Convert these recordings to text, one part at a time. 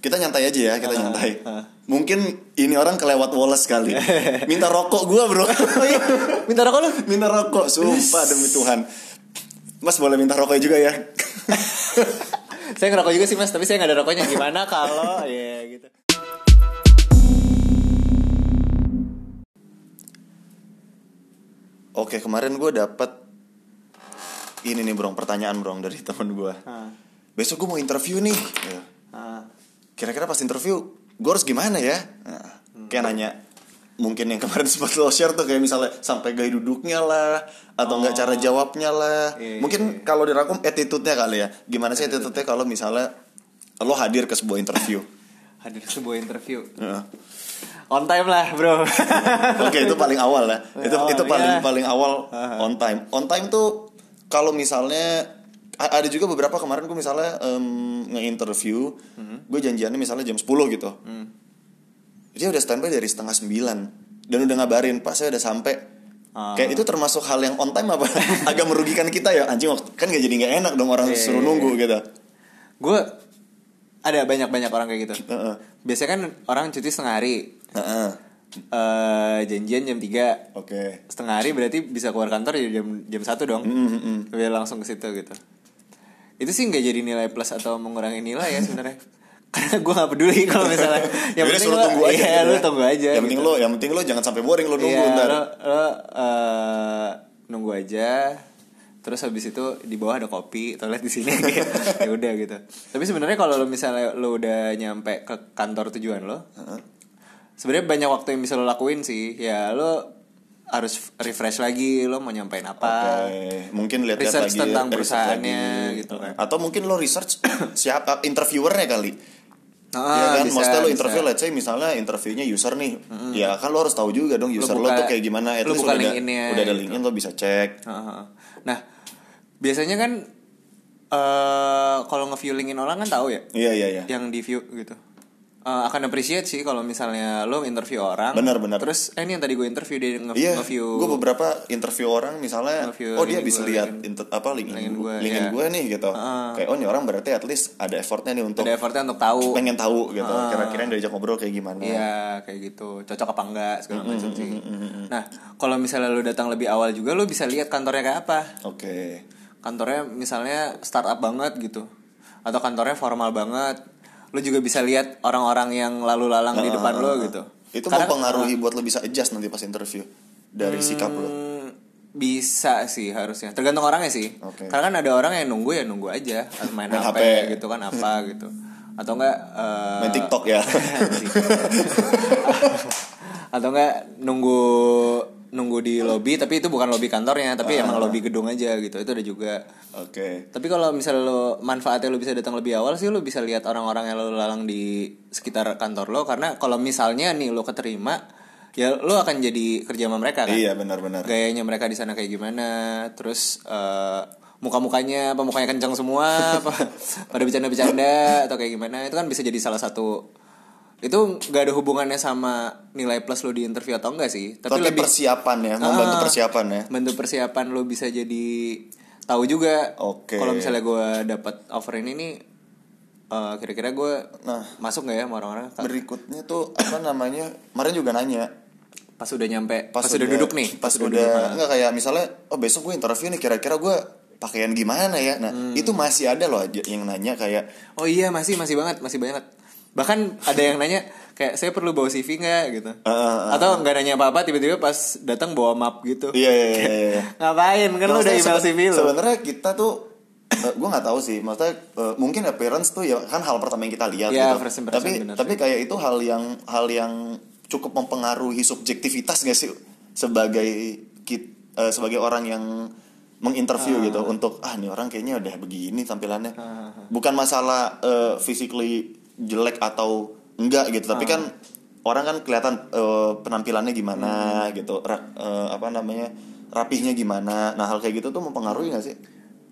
kita nyantai aja ya kita nyantai mungkin ini orang kelewat Wallace kali minta rokok gua bro Oh iya, minta rokok lu? minta rokok sumpah demi Tuhan Mas boleh minta rokok juga ya saya ngerokok juga sih mas, tapi saya nggak ada rokoknya. Gimana kalau ya gitu? Oke kemarin gue dapet ini nih bro pertanyaan bro dari temen gue Ah. besok gue mau interview nih Ya. Kira-kira pas interview gue harus gimana ya nah, kayak nanya mungkin yang kemarin sempat lo share tuh kayak misalnya sampai gaya duduknya lah atau enggak cara jawabnya lah Iya, iya, mungkin kalau dirangkum attitude-nya kali ya gimana sih attitude-nya kalau misalnya lo hadir ke sebuah interview Hadir sebuah interview. On time lah bro. Oke itu paling awal ya. Itu Awal, itu paling iya. paling awal on time. On time tuh kalau misalnya ada juga beberapa kemarin gue misalnya em, nge-interview, Mhm. gue janjiannya misalnya jam 10 gitu. Hmm. Dia udah standby dari setengah 9 dan udah ngabarin Pak saya udah sampai. Ah. Kayak itu termasuk hal yang on time apa? Agak merugikan kita ya anjing kan gak jadi nggak enak dong orang Iya, suruh iya, nunggu gitu. Gue ada banyak-banyak orang kayak gitu. Heeh. Biasanya kan orang cuti setengah hari. Heeh. eh janjian jam 3 Oke. setengah hari berarti bisa keluar kantor ya jam jam satu dong Mm, mm, mm. Biar langsung ke situ gitu itu sih nggak jadi nilai plus atau mengurangi nilai ya sebenarnya karena gue nggak peduli kalau misalnya yang Yaudah, penting lo tunggu aja. iya, gitu lu ya. tunggu aja Yang penting gitu. lo, yang penting lo jangan sampai boring lo nunggu Iya, ntar. lo, lo eh, nunggu aja terus habis itu di bawah ada kopi toilet di sini ya udah gitu tapi sebenarnya kalau lo misalnya lo udah nyampe ke kantor tujuan lo sebenarnya banyak waktu yang bisa lo lakuin sih ya lo harus refresh lagi lo mau nyampein apa Oke, mungkin lihat-lihat Research lagi tentang perusahaannya lagi. gitu kan. Atau mungkin lo research siapa interviewernya kali. Ah, Iya kan, bisa, maksudnya lo bisa. interview let's say misalnya interviewnya user nih. Ya kan lo harus tahu juga dong user lo, buka- tuh kayak gimana. Lo buka udah ada, udah ada gitu. LinkedIn lo bisa cek. Heeh. Nah, biasanya kan eh kalau nge-view LinkedIn orang kan tahu ya, Iya iya iya. yang di view gitu. Eh, akan appreciate sih kalau misalnya lo interview orang. Benar, benar. Terus eh ini yang tadi gue interview dia nge- Iya, nge-view. gue beberapa interview orang misalnya, oh dia bisa gue, lihat inter, apa LinkedIn gue, gue, LinkedIn iya. gue nih gitu. Heeh. Kayak oh nih orang berarti at least ada effortnya nih untuk ada effortnya untuk tahu. pengen tahu gitu. Heeh. Kira-kira yang diajak ngobrol kayak gimana. Iya kayak gitu cocok apa enggak segala macam sih. Nah kalau misalnya lo datang lebih awal juga lo bisa lihat kantornya kayak apa. Oke. kantornya misalnya startup banget gitu atau kantornya formal banget lu juga bisa lihat orang-orang yang lalu lalang di depan lo gitu Itu Karena- mempengaruhi buat lo bisa adjust nanti pas interview dari sikap lo. Hmm, bisa sih harusnya tergantung orangnya sih Oke. karena kan ada orang yang nunggu ya nunggu aja atau main, Main HP, HP. gitu kan apa gitu atau enggak eh, Main TikTok ya. atau enggak nunggu nunggu di lobby tapi itu bukan lobby kantornya tapi Ah. emang lobby gedung aja gitu itu ada juga Oke. Tapi kalau misalnya lo manfaatnya lo bisa datang lebih awal sih lo bisa lihat orang-orang yang lo lalang di sekitar kantor lo karena kalau misalnya nih lo keterima ya lo akan jadi kerja sama mereka kan. Iya benar-benar. Gayanya mereka di sana kayak gimana, terus eh, muka-mukanya apa mukanya kencang semua, apa pada bercanda-bercanda atau kayak gimana itu kan bisa jadi salah satu itu nggak ada hubungannya sama nilai plus lo di interview atau enggak sih Tapi, lebih persiapan ya, membantu Ah. persiapan ya. bentuk persiapan lo bisa jadi tahu juga Oke. kalau misalnya gue dapat offer ini nih eh, kira-kira gue Nah. masuk nggak ya sama orang-orang Berikutnya tuh apa namanya? Kemarin juga nanya. pas udah nyampe pas, udah, duduk nih Pas, duduk, udah nah. enggak kayak misalnya oh besok gue interview nih kira-kira gue pakaian gimana ya. Nah, Hmm. itu masih ada loh yang nanya kayak oh iya masih masih banget masih banget bahkan ada yang nanya kayak saya perlu bawa CV nggak gitu ah, ah. atau nggak nanya apa-apa tiba-tiba pas datang bawa map gitu iya iya iya. iya. ngapain kan lu udah email CV lu Sebenarnya kita tuh gue nggak tahu sih, maksudnya eh, mungkin appearance tuh ya kan hal pertama yang kita lihat Iya, gitu. Tapi bener tapi kayak itu hal yang hal yang cukup mempengaruhi subjektivitas gak sih sebagai kit, eh, sebagai orang yang menginterview gitu untuk ah nih orang kayaknya udah begini tampilannya. Bukan masalah eh, physically jelek atau enggak gitu, tapi kan orang kan kelihatan eh, penampilannya gimana gitu, ra- eh, apa namanya rapihnya gimana. Nah hal kayak gitu tuh mempengaruhi gak sih?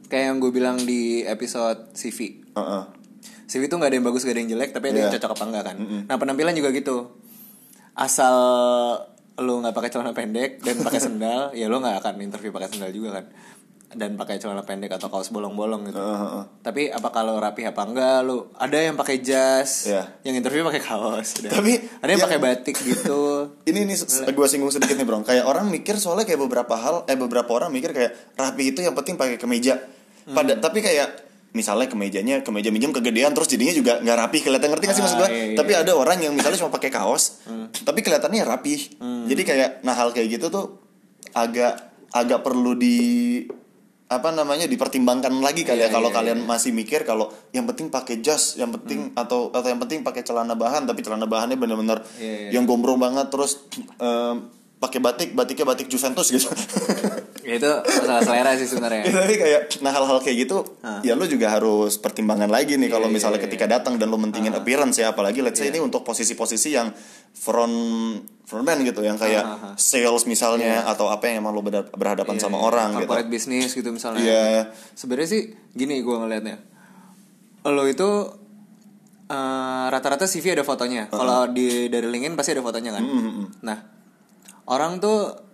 kayak yang gue bilang di episode CV Heeh. CV itu nggak ada yang bagus gak ada yang jelek tapi ada yang Iya. cocok apa enggak kan nah penampilan juga gitu asal lu nggak pakai celana pendek dan pakai sendal ya lu nggak akan interview pakai sendal juga kan dan pakai celana pendek atau kaos bolong-bolong gitu. Heeh, heeh. Tapi apa kalau rapi apa enggak lu? Ada yang pakai jas, Iya. yang interview pakai kaos. Tapi ada yang yang- pakai batik gitu. ini nih gue singgung sedikit nih bro kayak orang mikir soalnya kayak beberapa hal eh beberapa orang mikir kayak rapi itu yang penting pakai kemeja pada Hmm. tapi kayak misalnya kemejanya kemeja minjem kegedean terus jadinya juga nggak rapi kelihatan ngerti gak sih Ah, maksud gue iya, iya, tapi iya. ada orang yang misalnya cuma pakai kaos tapi kelihatannya rapi jadi kayak nah hal kayak gitu tuh agak agak perlu di apa namanya dipertimbangkan lagi kali Iya, ya kalau iya, kalian masih mikir kalau yang penting pakai jas yang penting atau atau yang penting pakai celana bahan tapi celana bahannya bener-bener Iya, iya. yang gombrong banget terus em, pakai batik batiknya batik Juventus gitu Ya, itu masalah selera sih Ya, sebenarnya. tapi kayak nah hal-hal kayak gitu Hah. ya lu juga harus pertimbangan lagi nih kalau Iya, misalnya iya, ketika datang dan lu mentingin appearance ya apalagi let's say ini untuk posisi-posisi yang front frontman gitu yang kayak Ah, ah, ah. sales misalnya atau apa yang emang lu berhadapan Iya, sama iya. orang gitu corporate bisnis gitu misalnya. Iya. Sebenarnya sih gini gue ngelihatnya. Lo itu eh, rata-rata CV ada fotonya. Kalau di dari LinkedIn pasti ada fotonya kan. Mm-mm. Nah, orang tuh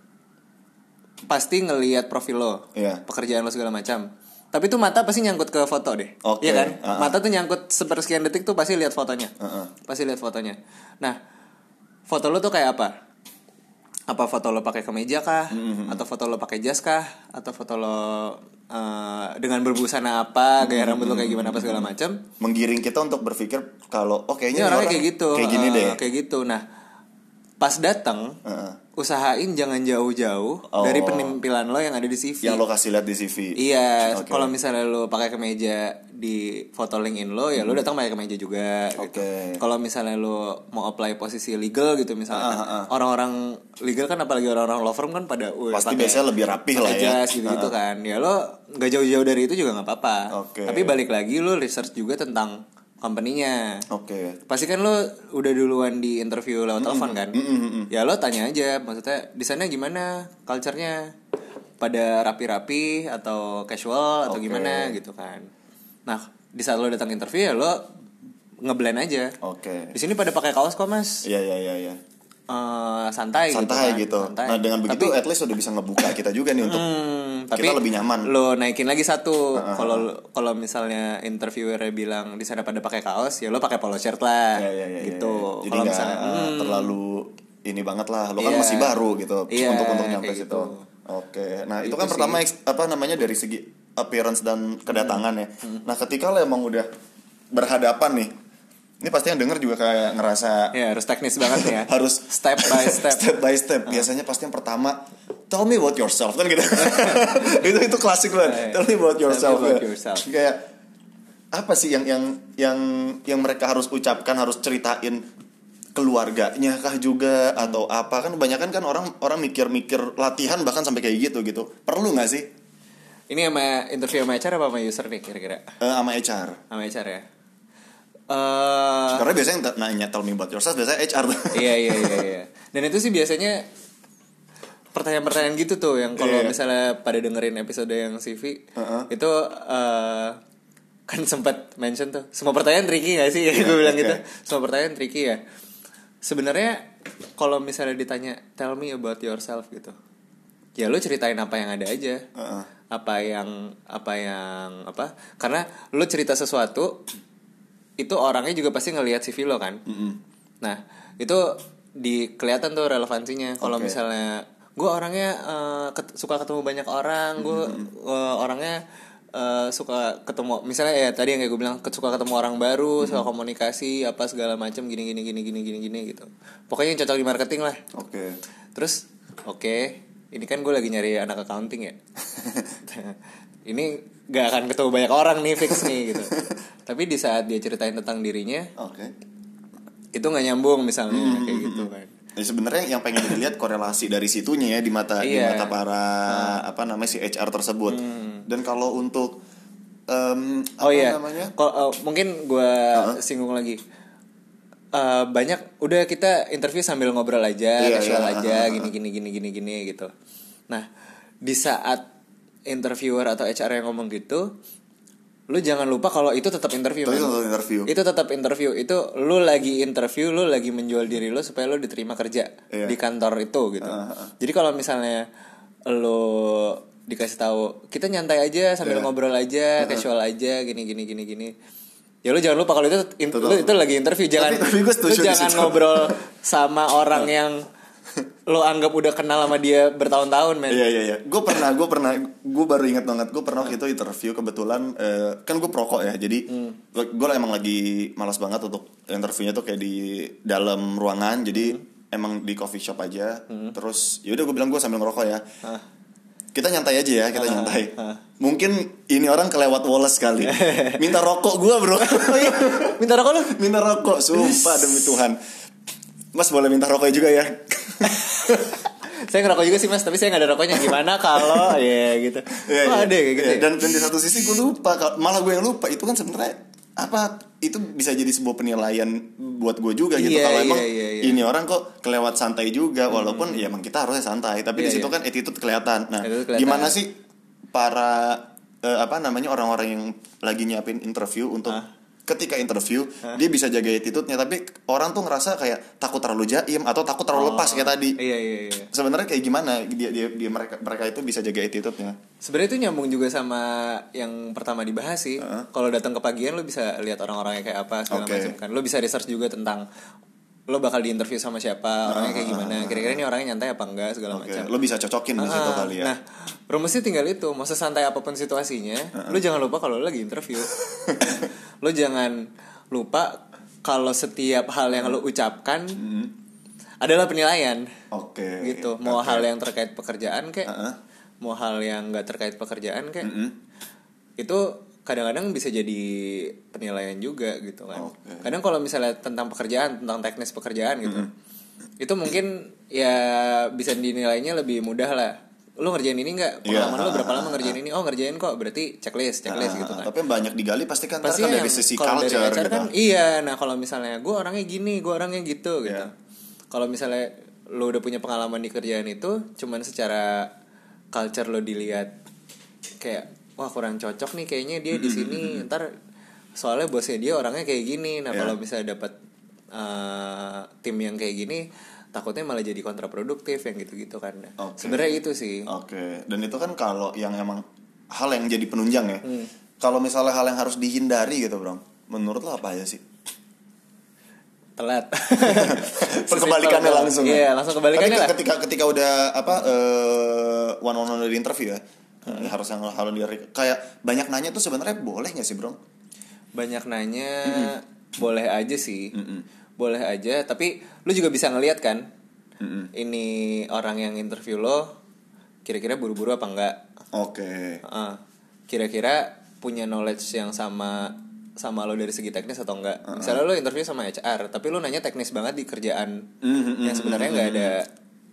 pasti ngelihat profil lo, Iya. pekerjaan lo segala macam. Tapi tuh mata pasti nyangkut ke foto deh. Oke, Iya kan? ah. Mata tuh nyangkut sepersekian detik tuh pasti lihat fotonya. Heeh. Pasti lihat fotonya. Nah, foto lo tuh kayak apa? Apa foto lo pakai kemeja kah? Mm-hmm. Atau foto lo pakai jas kah? Atau foto lo eh, dengan berbusana apa? Gaya rambut lo kayak gimana apa segala macam? menggiring kita untuk berpikir kalau oh Ini kayaknya orangnya orang kayak gitu. kayak gini eh, deh Kayak gitu. Nah, pas datang Heeh. usahain jangan jauh-jauh Oh. dari penampilan lo yang ada di CV. yang lo kasih lihat di CV Iya, Oke. kalau misalnya lo pakai kemeja di foto LinkedIn lo, ya lo datang pakai kemeja juga. Gitu. Oke. Kalau misalnya lo mau apply posisi legal gitu misalnya, ah, ah. orang-orang legal kan apalagi orang-orang law firm kan pada, "Wih, Pasti biasanya lebih rapih lah ya. jas gitu-gitu kan. Ya lo nggak jauh-jauh dari itu juga nggak apa-apa. Oke. Tapi balik lagi lo research juga tentang company-nya. oke Pasti kan lo udah duluan di interview lewat telepon kan? Mm-mm. Ya lo tanya aja, maksudnya di sana gimana culture-nya? Pada rapi-rapi atau casual atau Oke. gimana gitu kan. Nah, di saat lo datang interview ya lo ngeblend aja. oke Di sini pada pakai kaos kok, Mas. iya iya iya iya Eh, santai, santai gitu. gitu, kan. Santai. nah dengan begitu Tapi- at least udah bisa ngebuka kita juga nih untuk Hmm, tapi kita lebih nyaman. Lo naikin lagi satu. Kalau kalau misalnya interviewernya bilang di sana pada pakai kaos, ya lo pakai polo shirt lah. Ya, ya, ya, ya, gitu. ya. Jadi Kalau nggak misalnya uh, hmm, terlalu ini banget lah. Lo kan Iya. masih baru gitu Iya, untuk untuk nyampe situ. gitu. Oke. Nah, itu, Itu kan sih. pertama apa namanya dari segi appearance dan kedatangan ya. Hmm. Nah, ketika lo emang udah berhadapan nih. Ini pasti yang denger juga kayak ngerasa ya harus teknis banget ya. harus step by step. step by step. Biasanya pasti yang pertama tell me about yourself kan gitu. itu itu klasik banget. Iya. Tell me about Tell me yourself. about ya. yourself. Kayak apa sih yang yang yang yang mereka harus ucapkan harus ceritain keluarganya kah juga atau apa kan kebanyakan kan orang orang mikir-mikir latihan bahkan sampai kayak gitu gitu perlu nggak sih Ini sama interview sama HR apa sama user nih kira-kira? Eh, sama HR Sama HR ya. Eh karena biasanya yang nanya tell me about yourself biasanya HR iya iya iya iya. Dan itu sih biasanya pertanyaan-pertanyaan gitu tuh yang kalau Iya. misalnya pada dengerin episode yang CV Heeh. itu eh kan sempat mention tuh semua pertanyaan tricky gak sih gue bilang gitu oke. semua pertanyaan tricky ya sebenarnya kalau misalnya ditanya tell me about yourself gitu ya lu ceritain apa yang ada aja Heeh. apa yang apa yang apa karena lu cerita sesuatu itu orangnya juga pasti ngelihat CV lo kan Mm-mm. Nah, itu di kelihatan tuh relevansinya. Kalau misalnya gue orangnya eh, ket- suka ketemu banyak orang, gue eh, orangnya eh, suka ketemu misalnya ya tadi yang kayak gue bilang suka ketemu orang baru, suka komunikasi apa segala macam gini gini gini gini gini gini gitu. Pokoknya yang cocok di marketing lah. oke Terus oke, ini kan gue lagi nyari anak accounting ya. ini gak akan ketemu banyak orang nih fix nih gitu. Tapi di saat dia ceritain tentang dirinya, oke. itu nggak nyambung misalnya Hmm, kayak gitu kan. Ya, sebenarnya yang pengen dilihat korelasi dari situnya ya di mata di Iya. mata para apa namanya si HR tersebut. Dan kalau untuk em, oh apa iya. namanya? Kok, eh, mungkin gue singgung lagi. Eh, banyak udah kita interview sambil ngobrol aja Iya, casual iya, aja gini gini gini gini gini gitu. Nah di saat interviewer atau HR yang ngomong gitu lu jangan lupa kalau itu tetap interview Itu untuk interview. itu tetap interview itu lu lagi interview lu lagi menjual diri lu supaya lu diterima kerja Iya. di kantor itu gitu Ah, ah. jadi kalau misalnya lu dikasih tahu kita nyantai aja sambil Iya. ngobrol aja casual aja gini gini gini gini ya lu jangan lupa kalau itu in- lu itu lagi interview jangan tapi setuju lu jangan situ. ngobrol sama orang yang lo anggap udah kenal sama dia bertahun-tahun men Iya iya iya. Gue pernah, gue pernah, gue baru ingat banget. Gue pernah waktu itu interview kebetulan eh, kan gue perokok ya. Jadi gue emang lagi malas banget untuk interviewnya tuh kayak di dalam ruangan. Jadi emang di coffee shop aja. Terus yaudah gue bilang gue sambil ngerokok ya. Kita nyantai aja ya, kita nyantai. Mungkin ini orang kelewat Wallace kali. Minta rokok gue bro. Oh iya, minta rokok lu minta rokok, sumpah demi Tuhan. Mas boleh minta rokoknya juga ya. saya ngerokok juga sih mas tapi saya nggak ada rokoknya gimana kalau ya gitu Iya, oh, ada kayak gitu Iya, ya? dan dan di satu sisi gue lupa malah gue yang lupa itu kan sebenarnya apa itu bisa jadi sebuah penilaian buat gue juga gitu Iya, kalau emang iya, iya. ini orang kok kelewat santai juga walaupun ya emang kita harusnya santai tapi Iya, di situ iya. kan attitude kelihatan nah Attitude kelihatan. gimana sih para eh, apa namanya orang-orang yang lagi nyiapin interview untuk ketika interview dia bisa jaga attitude-nya tapi orang tuh ngerasa kayak takut terlalu jaim atau takut terlalu lepas kayak tadi iya iya iya sebenarnya kayak gimana dia dia, dia mereka mereka itu bisa jaga attitude-nya Sebenarnya itu nyambung juga sama yang pertama dibahas sih. Kalau datang ke pagian lo bisa lihat orang-orangnya kayak apa segala Oke. macam kan. Lo bisa research juga tentang lo bakal diinterview sama siapa, orangnya kayak gimana, kira-kira ini orangnya nyantai apa enggak segala Oke, macam. lo bisa cocokin di situ Ah, kali ya. Nah, rumusnya tinggal itu, mau sesantai apa pun situasinya, lo jangan lupa kalau lo lagi interview. lo jangan lupa kalau setiap hal yang lo ucapkan adalah penilaian Oke. gitu mau Oke. hal yang terkait pekerjaan kayak Heeh. mau hal yang nggak terkait pekerjaan kayak Mm-mm. itu kadang-kadang bisa jadi penilaian juga gitu kan. Oke. kadang kalau misalnya tentang pekerjaan tentang teknis pekerjaan gitu itu mungkin ya bisa dinilainya lebih mudah lah. Lu ngerjain ini nggak? Iya, pengalaman lu berapa ah, lama ngerjain ini? Oh ngerjain kok berarti checklist checklist Ah, gitu kan. Tapi banyak digali pasti kan pasti kan yang dari sisi dari culture HR gitu. kan iya. Nah kalau misalnya gue orangnya gini gue orangnya gitu gitu. Iya. kalau misalnya lo udah punya pengalaman di kerjaan itu cuman secara culture lo dilihat kayak wah kurang cocok nih kayaknya dia di sini ntar soalnya bosnya dia orangnya kayak gini nah Iya. kalau misalnya dapat eh, tim yang kayak gini takutnya malah jadi kontraproduktif yang gitu-gitu kan Oke. sebenarnya itu sih Oke, dan itu kan kalau yang emang hal yang jadi penunjang ya. Hmm. Kalau misalnya hal yang harus dihindari gitu, Bro. Menurut lo apa aja sih? telat Perkebalikannya Sesimpel- langsung. iya ya? langsung kebalikannya lah ketika ketika udah apa one on one dari interview ya. Eh, Harus yang hal dari kayak banyak nanya tuh sebenarnya boleh nggak sih, Bro? banyak nanya boleh aja sih Mm-mm. boleh aja tapi lu juga bisa ngelihat kan Mm-mm. ini orang yang interview lo kira-kira buru-buru apa enggak Oke. Heeh. kira-kira punya knowledge yang sama sama lo dari segi teknis atau enggak misalnya lo interview sama HR tapi lo nanya teknis banget di kerjaan Mhm, yang sebenarnya nggak ada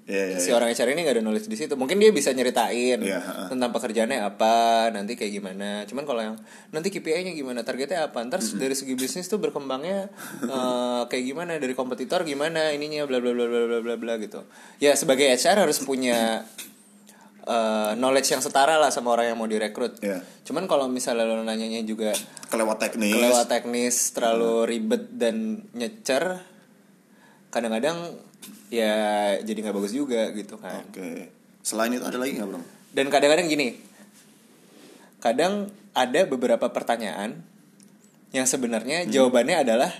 Iya, iya, si iya. orang HR ini nggak ada knowledge di situ mungkin dia bisa nyeritain Iya, heeh. tentang pekerjaannya apa nanti kayak gimana cuman kalau yang nanti KPI-nya gimana targetnya apa ntar dari segi bisnis tuh berkembangnya eh, kayak gimana dari kompetitor gimana ininya bla bla bla bla bla bla bla gitu ya sebagai HR harus punya eh, knowledge yang setara lah sama orang yang mau direkrut Iya. cuman kalau misalnya lo nanyanya juga Kelewat teknis. kelewat teknis terlalu ribet dan nyecer kadang-kadang ya jadi nggak bagus juga gitu kan Oke. Selain itu ada lagi nggak, Bro? dan kadang-kadang gini kadang ada beberapa pertanyaan yang sebenarnya jawabannya adalah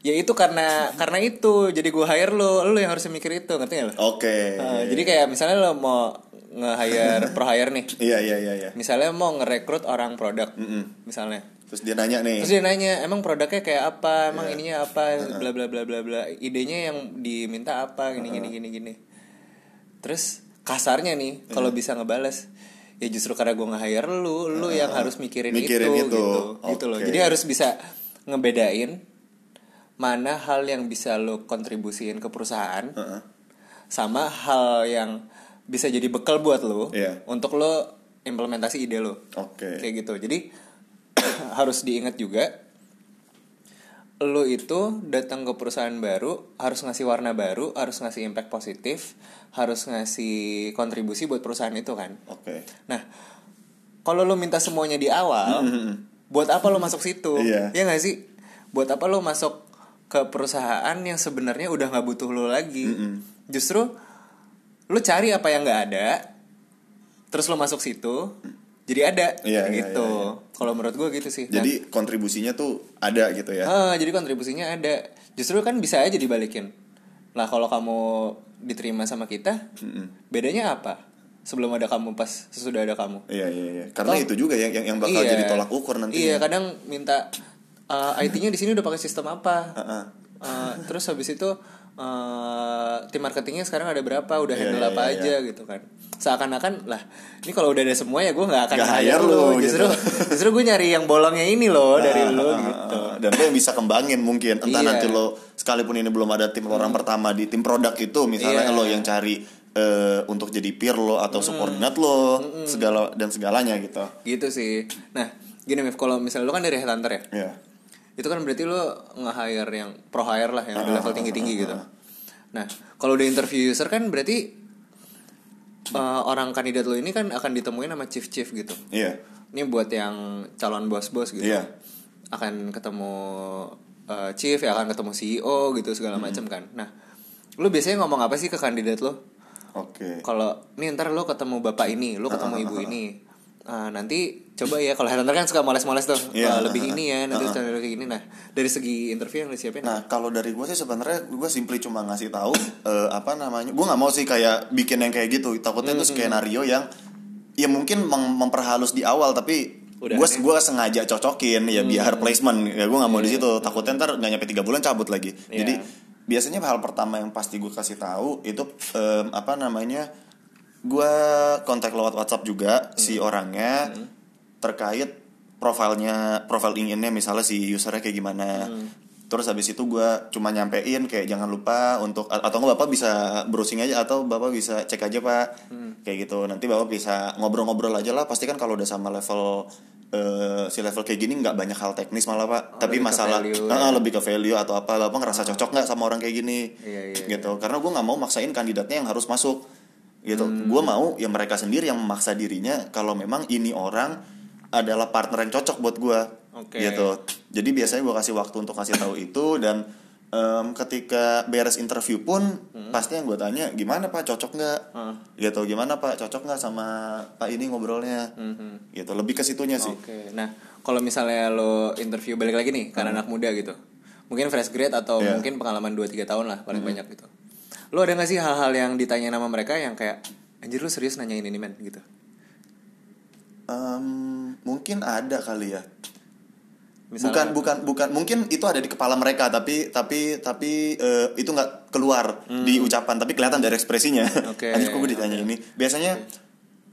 ya itu karena karena itu jadi gue hire lo lo yang harus mikir itu ngerti gak lo Oke. Uh, jadi kayak misalnya lo mau nge-hire pro hire nih Iya, iya, iya, iya. misalnya mau ngerekrut orang produk Mm-mm. misalnya Terus dia nanya nih. Terus dia nanya, emang produknya kayak apa? Emang Iya. ininya apa? Bla bla bla bla bla. Idenya yang diminta apa? Gini gini gini gini. Terus kasarnya nih, kalau bisa ngebales, ya justru karena gue nge-hire lu, lu yang harus mikirin, mikirin itu, itu. gitu. Gitu loh. Jadi harus bisa ngebedain mana hal yang bisa lo kontribusiin ke perusahaan Heeh. sama hal yang bisa jadi bekal buat lo Iya. untuk lo implementasi ide lo Oke. kayak gitu jadi harus diingat juga lo itu datang ke perusahaan baru harus ngasih warna baru harus ngasih impact positif harus ngasih kontribusi buat perusahaan itu kan Oke. nah kalau lo minta semuanya di awal buat apa lo masuk situ Iya. ya nggak sih buat apa lo masuk ke perusahaan yang sebenarnya udah nggak butuh lo lagi justru lo cari apa yang nggak ada terus lo masuk situ jadi ada Iya, iya, gitu iya, kalau menurut gue gitu sih Nah, Jadi kontribusinya tuh ada gitu ya. Ah, jadi kontribusinya ada. Justru kan bisa aja dibalikin. Nah, kalau kamu diterima sama kita, bedanya apa? Sebelum ada kamu pas sesudah ada kamu. Iya iya iya. Karena Toh- itu juga yang yang, bakal Iya. jadi tolak ukur nanti. Iya, kadang minta uh, IT-nya di sini udah pakai sistem apa? Heeh. Uh, terus habis itu uh, tim marketingnya sekarang ada berapa? Udah Iya, handle iya, apa iya, aja gitu kan? Seakan-akan lah, ini kalau udah ada semua ya gue nggak akan Nggak hire lo. Justru justru gue nyari yang bolongnya ini loh dari Ah, lo ah, gitu. ah, Dan lo yang bisa kembangin mungkin. Entah. Hmm. nanti lo sekalipun ini belum ada tim lo orang pertama di tim produk itu, misalnya Iya. lo yang cari eh, untuk jadi peer lo atau Hmm. subordinate lo, segala dan segalanya gitu. gitu sih nah gini Mif kalau misalnya lu kan dari headhunter ya Iya. Itu kan berarti lu nge-hire yang pro hire lah yang di Ah, level tinggi tinggi ah, gitu. nah kalau udah interview user kan berarti uh, orang kandidat lu ini kan akan ditemuin sama chief chief gitu. Iya. ini buat yang calon bos bos gitu. Iya. akan ketemu uh, chief ya akan ketemu CEO gitu segala macam kan. Nah lu biasanya ngomong apa sih ke kandidat lo? Oke. kalau nih ntar lo ketemu bapak ini lo ketemu Ah, ibu ini Ah, nanti coba ya kalau headhunter kan suka moles-moles tuh. Iya. Ah, lebih ini ya nanti Ah, ah. standar kayak gini. Nah dari segi interview yang lo siapin Nah kalau dari gue sih sebenarnya gue simply cuma ngasih tahu eh, apa namanya gue nggak mau sih kayak bikin yang kayak gitu. Takutnya Hmm, itu skenario yang ya mungkin mem- memperhalus di awal tapi gue gue sengaja cocokin ya biar placement. Ya gue nggak mau di Iya. situ. Takutnya ntar nggak nyampe tiga bulan cabut lagi. Iya. jadi biasanya hal pertama yang pasti gue kasih tahu itu em, apa namanya gue kontak lewat WhatsApp juga Hmm. si orangnya terkait profilnya profile LinkedIn-nya misalnya si usernya kayak gimana. Hmm. terus habis itu gue cuma nyampein kayak jangan lupa untuk atau nggak bapak bisa browsing aja atau bapak bisa cek aja pak. Hmm. kayak gitu. Nanti bapak bisa ngobrol-ngobrol aja lah. Pasti kan kalau udah sama level eh, si level kayak gini nggak banyak hal teknis malah pak. Tapi Oh, lebih ke masalah value Ah, ya. lebih ke value atau apa bapak ngerasa cocok nggak sama orang kayak gini? Iya, iya, gitu. karena gue nggak mau maksain kandidatnya yang harus masuk gitu. Hmm. gue mau ya mereka sendiri yang memaksa dirinya kalau memang ini orang adalah partner yang cocok buat gue Oke. gitu. Jadi biasanya gue kasih waktu untuk kasih tahu itu dan em, ketika beres interview pun pasti yang gue tanya gimana pak? Cocok nggak? Hmm. gitu. Gimana pak? Cocok nggak sama pak ini ngobrolnya? Mhm. gitu. Lebih ke situnya sih. Oke, nah kalau misalnya lo interview balik lagi nih karena anak muda gitu, mungkin fresh grade atau Iya. mungkin pengalaman 2-3 tahun lah paling banyak gitu. Lo ada gak sih hal-hal yang ditanya nama mereka yang kayak anjir lu serius nanyain ini men gitu? Em, mungkin ada kali ya. Misalnya- bukan bukan bukan. Mungkin itu ada di kepala mereka tapi tapi tapi eh, itu nggak keluar di ucapan tapi kelihatan dari ekspresinya. Hmm. Oke, Anjir, gue ditanya oke. ini? Biasanya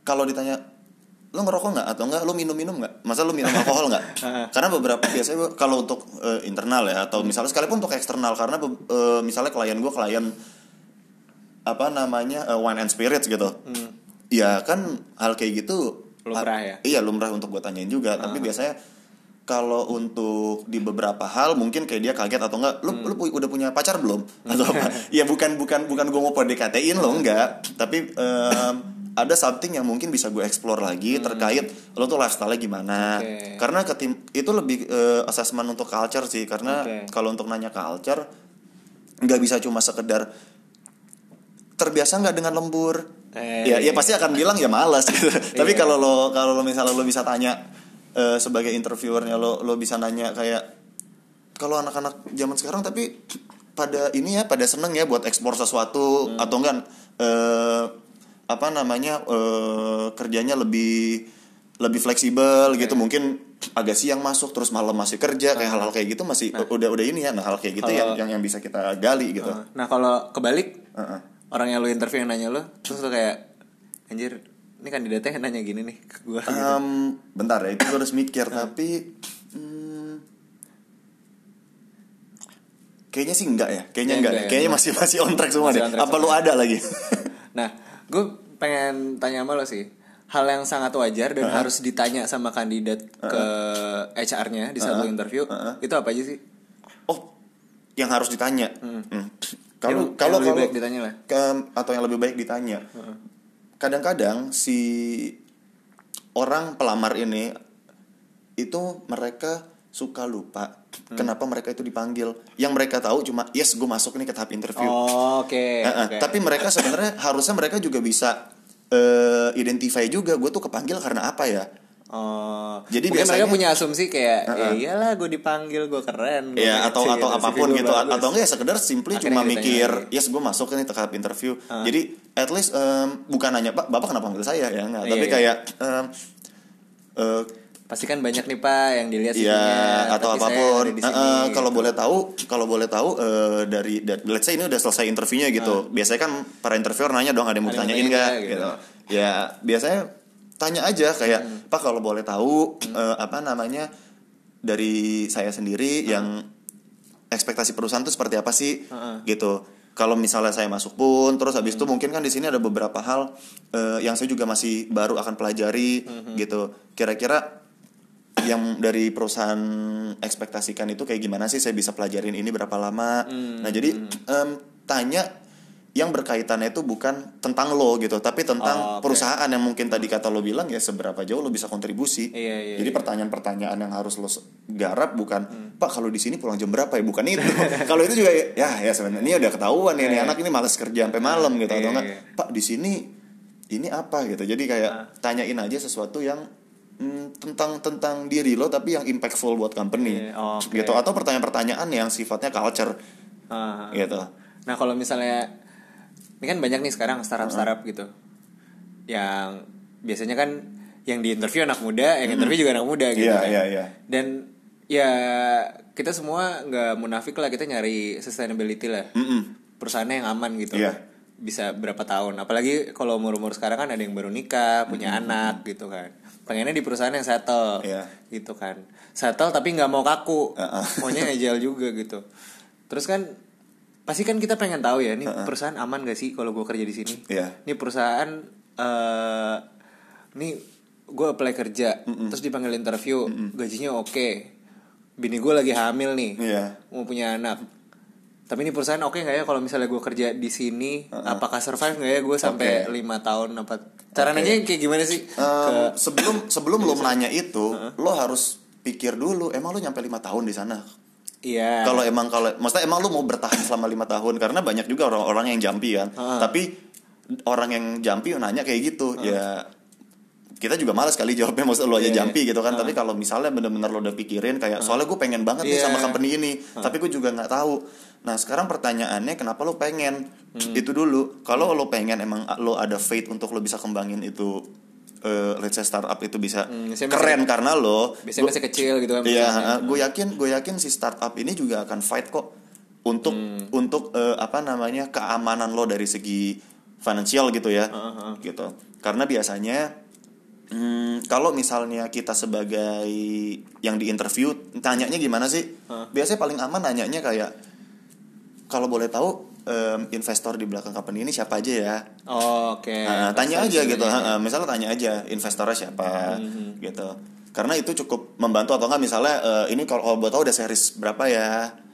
kalau ditanya lo ngerokok nggak? Atau enggak lo minum minum nggak? Masa lo minum alkohol nggak? Karena beberapa biasanya kalau untuk eh, internal ya atau misalnya sekalipun untuk eksternal karena eh, misalnya klien gue klien apa namanya eh, wine and spirits gitu. Ya kan hal kayak gitu Hmm. Lumrah ya? Iya lumrah untuk gue tanyain juga. Tapi biasanya kalau untuk di beberapa hal mungkin kayak dia kaget atau enggak lu lu pu- udah punya pacar belum? Atau apa? Ya bukan bukan bukan gue mau PDKT-in lo enggak. Tapi em, ada something yang mungkin bisa gue explore lagi terkait lo tuh lifestyle gimana. Oke. karena ketim itu lebih eh, assessment untuk culture sih. Karena Oke. kalau untuk nanya culture nggak bisa cuma sekedar terbiasa nggak dengan lembur? Eh, ya ya pasti akan bilang ya malas gitu. Tapi Iya. kalau lo kalau lo misalnya lo bisa tanya eh, sebagai interviewernya lo lo bisa nanya kayak kalau anak-anak zaman sekarang tapi pada ini ya pada seneng ya buat ekspor sesuatu Hmm. atau enggak eh, apa namanya eh, kerjanya lebih lebih fleksibel gitu. Mungkin agak siang masuk terus malam masih kerja kayak hal-hal kayak gitu masih udah udah ini ya nah hal kayak gitu Kalau- yang, yang yang bisa kita gali gitu. Nah kalau kebalik Heeh. Orang yang lo interview yang nanya lo terus lo kayak anjir ini kandidatnya nanya gini nih ke gue gitu. Em, bentar ya, itu gue harus mikir tapi hmm, kayaknya sih enggak ya, kayaknya Kayaknya enggak, enggak deh. ya, kayaknya enggak. masih masih on track semua Masih deh. Apa lu ada lagi? Nah, gue pengen tanya sama lo sih, hal yang sangat wajar dan harus ditanya sama kandidat ke HR-nya di saat lo interview, itu apa aja sih? oh, yang harus ditanya. Hmm. Kalau Yang- kalau yang lebih kalau baik ditanya lah. ke- atau yang lebih baik ditanya. Kadang-kadang si orang pelamar ini itu mereka suka lupa Hmm. kenapa mereka itu dipanggil. Yang mereka tahu cuma yes gue masuk nih ke tahap interview. Oh, oke. Eh, eh, oke. Tapi mereka sebenarnya harusnya mereka juga bisa eh identify juga gue tuh kepanggil karena apa ya Oh, Jadi mungkin biasanya- mereka punya asumsi kayak ya iyalah gue dipanggil gue keren. gua ya atau atau CV apa pun gitu bagus. atau enggak ya sekedar simply Akhirnya cuma mikir tanya. yes gue masuk ke nih tahap interview jadi at least em, bukan nanya pak bapak kenapa panggil saya ya enggak Iya, tapi iya. kayak em, eh, Pasti kan banyak nih pak yang dilihat ya CV-nya, atau apa pun sini, eh, kalau gitu. boleh tahu kalau boleh tahu eh, dari, dari let's say ini udah selesai interviewnya gitu biasanya kan para interviewer nanya dong ada yang mau Ada yang ditanyain tanya nggak nggak, gitu. gitu. ya biasanya tanya aja kayak Hmm. pak kalau boleh tahu eh, apa namanya dari saya sendiri Hmm. yang ekspektasi perusahaan itu seperti apa sih? Heeh. gitu. Kalau misalnya saya masuk pun terus habis itu mungkin kan di sini ada beberapa hal eh, yang saya juga masih baru akan pelajari gitu. Kira-kira yang dari perusahaan ekspektasikan itu kayak gimana sih? Saya bisa pelajarin ini berapa lama? Nah jadi em, tanya yang berkaitannya itu bukan tentang lo gitu tapi Oh, tentang oke. perusahaan yang mungkin tadi kata lo bilang ya seberapa jauh lo bisa kontribusi Iya, iya, jadi iya. pertanyaan-pertanyaan yang harus lo garap bukan pak kalau di sini pulang jam berapa ya bukan itu kalau itu juga ya ya sebenarnya ini udah ketahuan ya nih Iya. anak ini malas kerja sampai malam gitu atau Iya, enggak iya. pak di sini ini apa gitu jadi kayak Ah. tanyain aja sesuatu yang mm, tentang tentang diri lo tapi yang impactful buat company Iya, oke. gitu atau pertanyaan-pertanyaan yang sifatnya culture Ah. gitu Nah kalau misalnya ini kan banyak nih sekarang startup startup gitu, yang biasanya kan yang di interview anak muda, yang interview juga anak muda gitu Iya, kan. iya, iya. Dan ya kita semua nggak munafik lah kita nyari sustainability lah, Mm-mm. perusahaannya yang aman gitu. Iya. Bisa berapa tahun? Apalagi kalau umur-umur sekarang kan ada yang baru nikah, punya anak gitu kan. Pengennya di perusahaan yang settle, Iya. gitu kan. Settle tapi nggak mau kaku, Uh-uh. maunya agile juga gitu. Terus kan pasti kan kita pengen tahu ya, ini perusahaan aman gak sih kalau gue kerja di sini? Iya. Ini perusahaan, eh ini gue apply kerja, terus dipanggil interview, gajinya oke, bini gue lagi hamil nih, Iya. mau punya anak. Tapi ini perusahaan oke nggak ya kalau misalnya gue kerja di sini, apakah survive nggak ya gue sampai lima tahun apa? Cara Oke. nanya kayak gimana sih? Em, sebelum sebelum lo nanya itu lo harus pikir dulu emang lo nyampe lima tahun di sana Iya. kalau emang kalau maksudnya emang lu mau bertahan selama lima tahun karena banyak juga orang-orang yang jampi kan. Heeh. tapi orang yang jampi nanya kayak gitu ya kita juga malas kali jawabnya maksud lo aja Iya, jampi gitu kan. Tapi kalau misalnya bener-bener lo udah pikirin kayak soalnya gue pengen banget nih Iya. sama company ini tapi gue juga nggak tahu. Nah sekarang pertanyaannya kenapa lo pengen? Hmm. itu dulu. Kalau lo pengen emang lo ada faith untuk lo bisa kembangin itu eh, let's say startup itu bisa Hmm, keren karena lo biasanya lo- masih kecil gitu kan. Iya, gue yakin, gue yakin si startup ini juga akan fight kok untuk Hmm. untuk eh, apa namanya keamanan lo dari segi finansial gitu ya, Heeh, gitu. Karena biasanya hmm, kalau misalnya kita sebagai yang di interview, tanyanya gimana sih? Biasanya paling aman nanyanya kayak kalau boleh tahu em, investor di belakang company ini siapa aja ya? Oh, Oke. Nah, tanya Pasti aja gitu, ha. misalnya tanya aja investornya siapa, Hmm. gitu. Karena itu cukup membantu atau enggak misalnya eh, ini kalau buat tahu udah series berapa ya?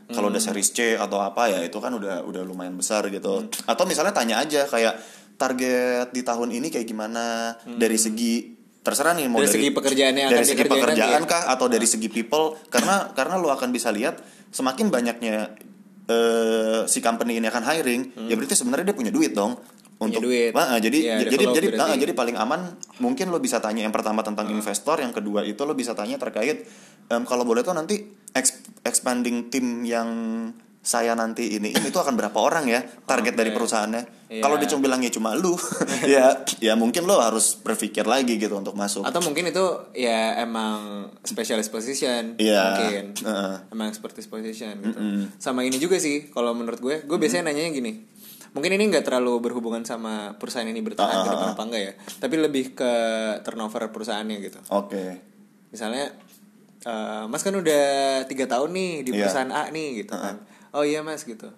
Kalau udah Hmm. series C atau apa ya itu kan udah udah lumayan besar gitu. Hmm. Atau misalnya tanya aja kayak target di tahun ini kayak gimana dari segi terserah nih mau Hmm. Dari segi pekerjaannya dari segi dikerjain pekerjaan nanti ya? kah atau dari segi people karena karena lo akan bisa lihat semakin banyaknya eh, si company ini akan hiring ya berarti sebenarnya dia punya duit dong untuk Hmm. duit. Wah, jadi Iya, jadi jadi berarti. ah, jadi paling aman mungkin lo bisa tanya yang pertama tentang investor yang kedua itu lo bisa tanya terkait em, kalau boleh tuh nanti ex- expanding tim yang saya nanti ini ini itu akan berapa orang ya target Oke. dari perusahaannya Iya. kalau dia cuma bilangnya cuma lu ya ya mungkin lo harus berpikir lagi gitu untuk masuk Atau mungkin itu ya emang specialist position Iya, mungkin. heeh. Emang expertise position gitu. Mm-mm. Sama ini juga sih kalau menurut gue, gue biasanya nanyanya gini. Mungkin ini nggak terlalu berhubungan sama perusahaan ini bertahan Ah, ke ah, depan ah. apa enggak ya. Tapi lebih ke turnover perusahaannya gitu. oke Misalnya eh, Mas kan udah tiga tahun nih di Iya. perusahaan A nih gitu kan. Oh iya Mas gitu.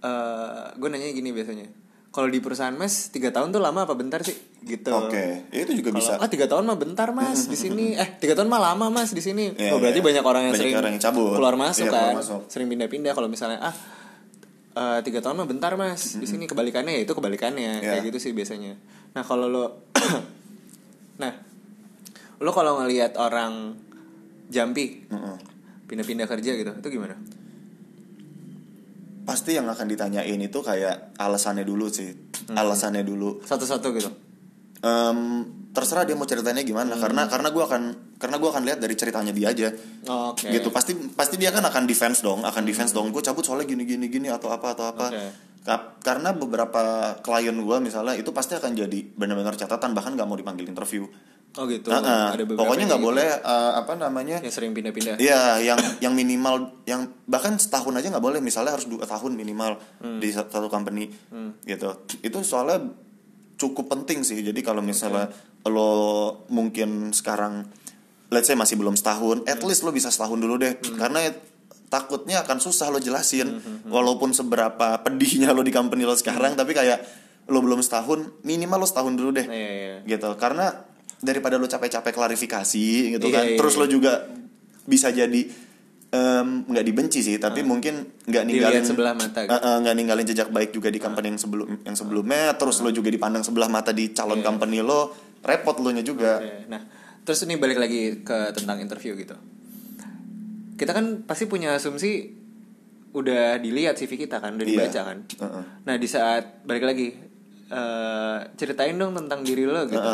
Eh gue nanya gini biasanya. Kalau di perusahaan Mas tiga tahun tuh lama apa bentar sih? Gitu. oke itu juga Kalau bisa ah tiga tahun mah bentar mas di sini eh tiga tahun mah lama mas di sini Iya, oh berarti iya. banyak orang yang Banyak sering orang yang cabut. keluar masuk keluar kan masuk. sering pindah-pindah kalau misalnya ah eh, tiga tahun mah bentar mas di sini kebalikannya ya itu kebalikannya Iya. kayak gitu sih biasanya nah kalau lo nah lo kalau ngelihat orang jampi pindah-pindah kerja gitu itu gimana pasti yang akan ditanyain itu kayak alasannya dulu sih. Alasannya dulu. Satu-satu gitu? Em, terserah dia mau ceritanya gimana karena karena gue akan karena gue akan lihat dari ceritanya dia aja. Oh, Oke. gitu. Pasti pasti dia kan akan defense dong akan defense dong. Gue cabut soalnya gini gini gini atau apa atau apa. Ka- karena beberapa klien gue misalnya itu pasti akan jadi benar-benar catatan bahkan nggak mau dipanggil interview Oh gitu. Nah, Ada beberapa pokoknya nggak kayak boleh eh, apa namanya gitu. yang sering pindah-pindah. Iya, yang yang minimal yang bahkan setahun aja nggak boleh. Misalnya harus dua tahun minimal Hmm. di satu company gitu. Itu soalnya cukup penting sih. Jadi kalau misalnya lo mungkin sekarang let's say masih belum setahun, at least lo bisa setahun dulu deh. Hmm. Karena takutnya akan susah lo jelasin. Walaupun seberapa pedihnya lo di company lo sekarang, tapi kayak lo belum setahun, minimal lo setahun dulu deh Hmm. Iya, iya. gitu karena daripada lo capek-capek klarifikasi gitu Iya, kan iya, terus iya. lo juga bisa jadi nggak dibenci sih tapi mungkin nggak ninggalin sebelah mata gitu. Eh, eh, nggak ninggalin jejak baik juga di company yang sebelum yang sebelumnya terus lo juga dipandang sebelah mata di calon Iya. company lo repot lo nya juga Oke, Nah, terus ini balik lagi ke tentang interview gitu. Kita kan pasti punya asumsi udah dilihat CV kita kan, udah Iya. dibaca kan. Heeh. Nah, di saat balik lagi eh, ceritain dong tentang diri lo gitu.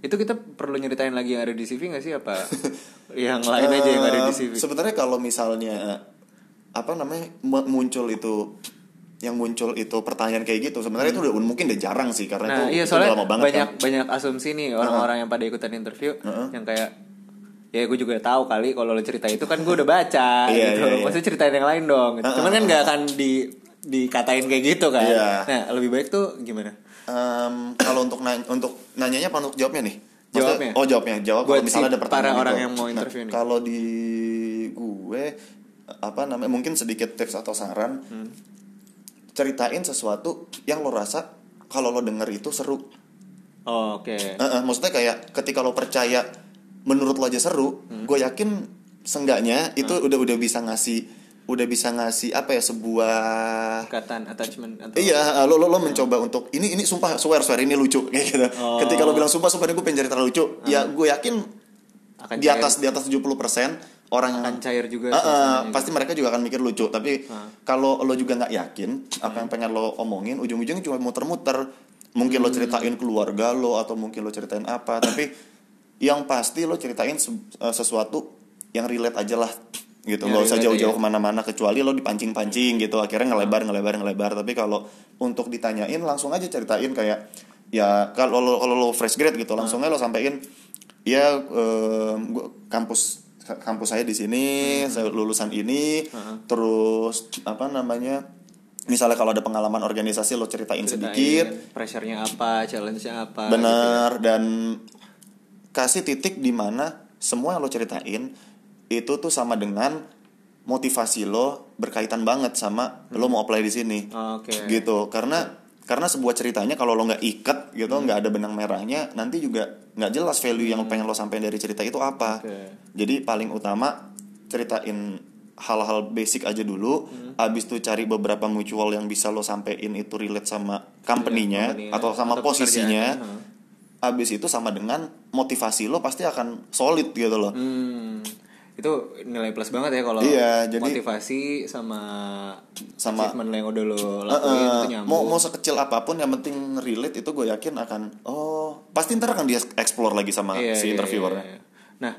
Itu kita perlu nyeritain lagi yang ada di CV gak sih apa yang lain aja yang ada di CV? Sebenarnya kalau misalnya apa namanya mu- muncul itu yang muncul itu pertanyaan kayak gitu sebenarnya itu udah mungkin udah jarang sih karena Nah, itu, iya itu soalnya udah lama banget banyak kan. banyak asumsi nih orang-orang yang pada ikutan interview Heeh. yang kayak ya gue juga tahu kali kalau lo cerita itu kan gue udah baca Iya, gitu. iya, iya. Maksudnya ceritain yang lain dong. gitu. Cuman kan nggak akan di dikatain kayak gitu kan. Iya. Nah, lebih baik tuh gimana? Em, kalau untuk nanya, untuk nanyanya apa untuk jawabnya nih? Maksudnya- Jawabnya. Oh jawabnya jawab. Buat kalau misalnya si ada pertanyaan para orang gitu. yang mau interview nih. Kalau di gue apa namanya mungkin sedikit tips atau saran. Hmm. Ceritain sesuatu yang lo rasa kalau lo denger itu seru. Oh, Oke. Eh, eh, maksudnya kayak ketika lo percaya menurut lo aja seru, Hmm. gue yakin senggaknya itu udah udah bisa ngasih udah bisa ngasih apa ya sebuah Ikatan attachment atau Iya, lo lo lo mencoba untuk ini ini sumpah swear swear ini lucu kayak gitu. Oh. Ketika lo bilang sumpah sumpah ini gue pengen cerita lucu, ya gue yakin akan di cair- atas di atas 70% orang yang akan cair juga Ah, ah, suasananya pasti mereka juga akan mikir lucu. Tapi Ah. kalau lo juga nggak yakin apa yang pengen lo omongin, ujung-ujungnya cuma muter-muter. Mungkin lo ceritain keluarga lo atau mungkin lo ceritain apa, tapi yang pasti lo ceritain eh, sesuatu yang relate aja lah gitu. Yang nggak usah relate jauh-jauh ya. ke mana-mana kecuali lo dipancing-pancing gitu. Akhirnya ngelebar ngelebar ngelebar. Tapi kalau untuk ditanyain langsung aja ceritain kayak ya kalau lo kalau lo fresh grade gitu langsung aja lo sampein ya gua kampus kampus saya di sini saya lulusan ini. Terus apa namanya misalnya kalau ada pengalaman organisasi lo ceritain, ceritain sedikit. pressure-nya apa, challenge-nya apa. gitu ya. benar dan kasih titik di mana semua yang lo ceritain itu tuh sama dengan motivasi lo berkaitan banget sama lo mau apply di sini. Oh, Oke. gitu. Karena karena sebuah ceritanya kalau lo nggak ikat gitu Hmm. nggak ada benang merahnya nanti juga nggak jelas value yang pengen lo sampein dari cerita itu apa. Oke. jadi paling utama ceritain hal-hal basic aja dulu. Hmm. abis itu cari beberapa mutual yang bisa lo sampein itu relate sama company-nya company-nya, atau sama atau posisinya. abis itu sama dengan motivasi lo pasti akan solid gitu loh. Hmm, itu nilai plus banget ya kalau Iya, jadi- motivasi sama Sama- achievement yang udah lo lakuin eh, itu nyambung. mau mau sekecil apa pun yang penting relate itu gue yakin akan oh pasti ntar akan dia explore lagi sama Iya, si iya, interviewer iya, iya. Nah,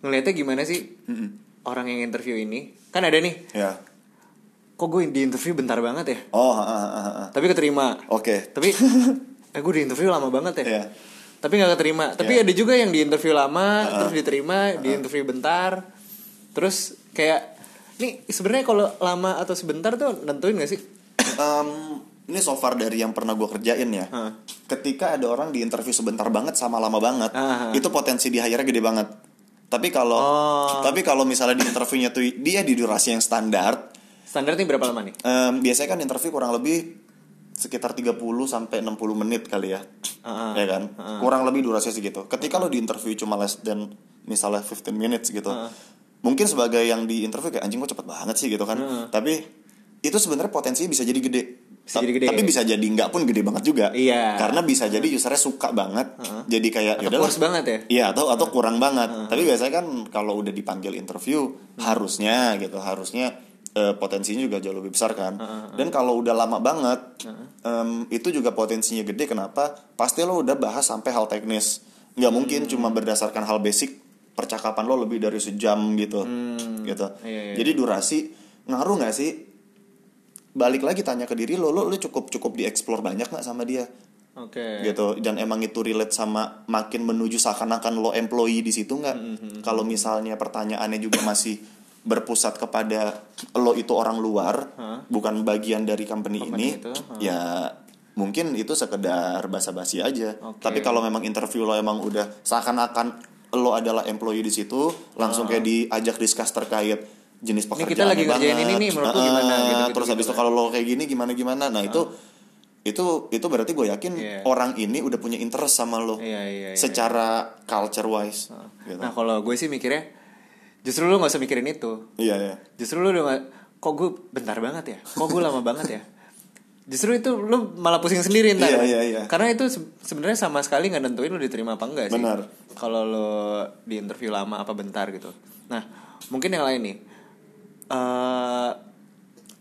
ngelihatnya gimana sih orang yang interview ini? Kan ada nih, ya kok gue di interview bentar banget ya, oh ha, ha, ha, ha. tapi keterima. oke Tapi, eh gue di interview lama banget ya. Iya. Tapi nggak keterima. Tapi Iya. ada juga yang di interview lama, terus diterima, di interview bentar, terus kayak, nih sebenarnya kalau lama atau sebentar tuh nentuin gak sih? Em, ini so far dari yang pernah gue kerjain ya Hah. ketika ada orang di interview sebentar banget sama lama banget Ah. itu potensi di hire gede banget tapi kalau Oh. tapi kalau misalnya di interviewnya tuh dia di durasi yang standar Standar nih berapa lama nih? em, biasanya kan interview kurang lebih sekitar 30 sampai 60 menit kali ya Ah, ah. ya kan kurang lebih durasinya segitu ketika lo di interview cuma less than misalnya 15 minutes gitu Ah. mungkin sebagai yang di interview kayak anjing kok cepet banget sih gitu kan Ah. tapi itu sebenarnya potensinya bisa jadi gede Bisa jadi gede. tapi bisa jadi nggak pun gede banget juga Iya. karena bisa jadi usernya suka banget jadi kayak "Yaudahlah." kurus banget ya? Iya atau atau kurang banget. Tapi biasanya kan kalau udah dipanggil interview harusnya gitu harusnya eh, potensinya juga jauh lebih besar kan. Dan kalau udah lama banget em, itu juga potensinya gede. Kenapa? Pasti lo udah bahas sampai hal teknis. Nggak mungkin cuma berdasarkan hal basic percakapan lo lebih dari sejam gitu. Gitu. Iya, iya. jadi durasi ngaruh nggak sih? Balik lagi tanya ke diri lo lo, lo cukup cukup dieksplor banyak nggak sama dia? Oke. gitu. Dan emang itu relate sama makin menuju seakan-akan lo employee di situ nggak? Mm-hmm. kalau misalnya pertanyaannya juga masih berpusat kepada lo itu orang luar Hah? bukan bagian dari company, Company ini itu, hah. ya mungkin itu sekedar basa-basi aja Oke. tapi kalau memang interview lo emang udah seakan-akan lo adalah employee di situ langsung kayak diajak discuss terkait jenis Ah. Ini pekerjaan kita lagi ngerjain ini nih, menurut gimana? Gitu-gitu terus habis gitu itu kalau lo kayak gini gimana gimana nah itu itu itu berarti gue yakin Iya. orang ini udah punya interest sama lo Iya, iya, iya. secara culture wise gitu. Nah kalau gue sih mikirnya justru lu nggak usah mikirin itu. iya iya Justru lu udah kok gue bentar banget ya, kok gue lama banget ya. Justru itu lu malah pusing sendiri ntar. Iya, iya, iya. Karena itu se- sebenarnya sama sekali nggak nentuin lu diterima apa enggak sih. Benar. Kalau lo di interview lama apa bentar gitu. Nah mungkin yang lain nih. eh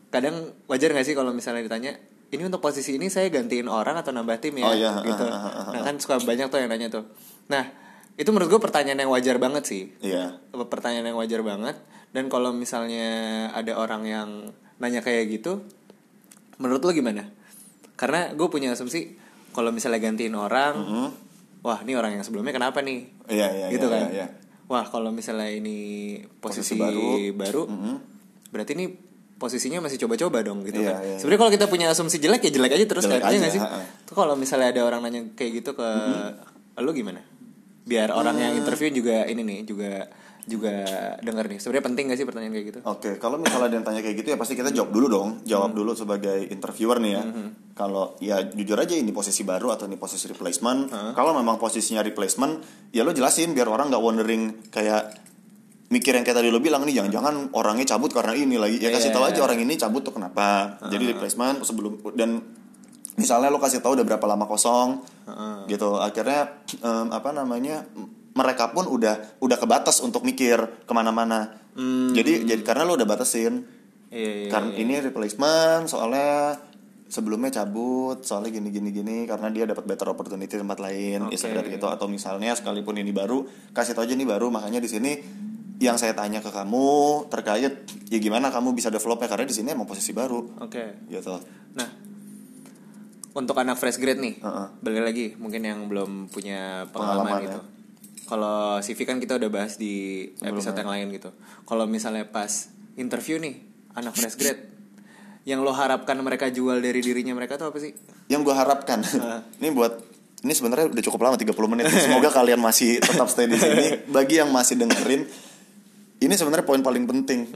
kadang wajar nggak sih kalau misalnya ditanya ini untuk posisi ini saya gantiin orang atau nambah tim ya Oh, iya. gitu. Ah, ah, ah. Nah kan suka banyak tuh yang nanya tuh. Nah itu menurut gue pertanyaan yang wajar banget sih. Iya. Pertanyaan yang wajar banget. Dan kalau misalnya ada orang yang nanya kayak gitu menurut lo gimana? Karena gue punya asumsi kalau misalnya gantiin orang Mhm. wah ini orang yang sebelumnya kenapa nih? Iya iya gitu iya, kan? iya, iya. wah kalau misalnya ini posisi, Posisi baru. baru, Mhm. berarti ini posisinya masih coba-coba dong gitu Iya, kan? iya, sebenarnya kalau kita punya asumsi jelek ya jelek aja terus Jelek kan iya aja, nggak sih? tuh kalau misalnya ada orang nanya kayak gitu ke Mhm. lo gimana biar orang yang interview juga ini nih juga juga denger nih sebenarnya penting gak sih pertanyaan kayak gitu Oke, kalau misalnya ada yang tanya kayak gitu ya pasti kita jawab dulu dong, jawab dulu sebagai interviewer nih ya. Kalau ya jujur aja ini posisi baru atau ini posisi replacement. Kalau memang posisinya replacement, ya lo jelasin biar orang nggak wondering kayak mikir yang kayak tadi lo bilang nih jangan-jangan orangnya cabut karena ini lagi. Ya kasih Iya. tahu aja orang ini cabut tuh kenapa. Jadi replacement sebelum dan misalnya lo kasih tahu udah berapa lama kosong gitu. Akhirnya em, apa namanya mereka pun udah udah kebatas untuk mikir ke mana-mana. Jadi jadi karena lo udah batasin. iya, iya, Karena ini replacement soalnya sebelumnya cabut soalnya gini gini gini karena dia dapat better opportunity tempat lain ya sekedar gitu. Atau misalnya sekalipun ini baru kasih tau aja ini baru makanya di sini yang saya tanya ke kamu terkait ya gimana kamu bisa developnya? Karena di sini emang posisi baru. Oke. Gitu. Nah untuk anak fresh grade nih Heeh. balik lagi mungkin yang belum punya pengalaman, Pengalaman, gitu. ya. kalau CV kan kita udah bahas di episode Sebelumnya. yang lain gitu. Kalau misalnya pas interview nih anak fresh grade yang lo harapkan mereka jual dari dirinya mereka tuh apa sih? Yang gue harapkan. Ini buat ini sebenarnya udah cukup lama 30 menit. Semoga kalian masih tetap stay di sini. Bagi yang masih dengerin ini sebenarnya poin paling penting.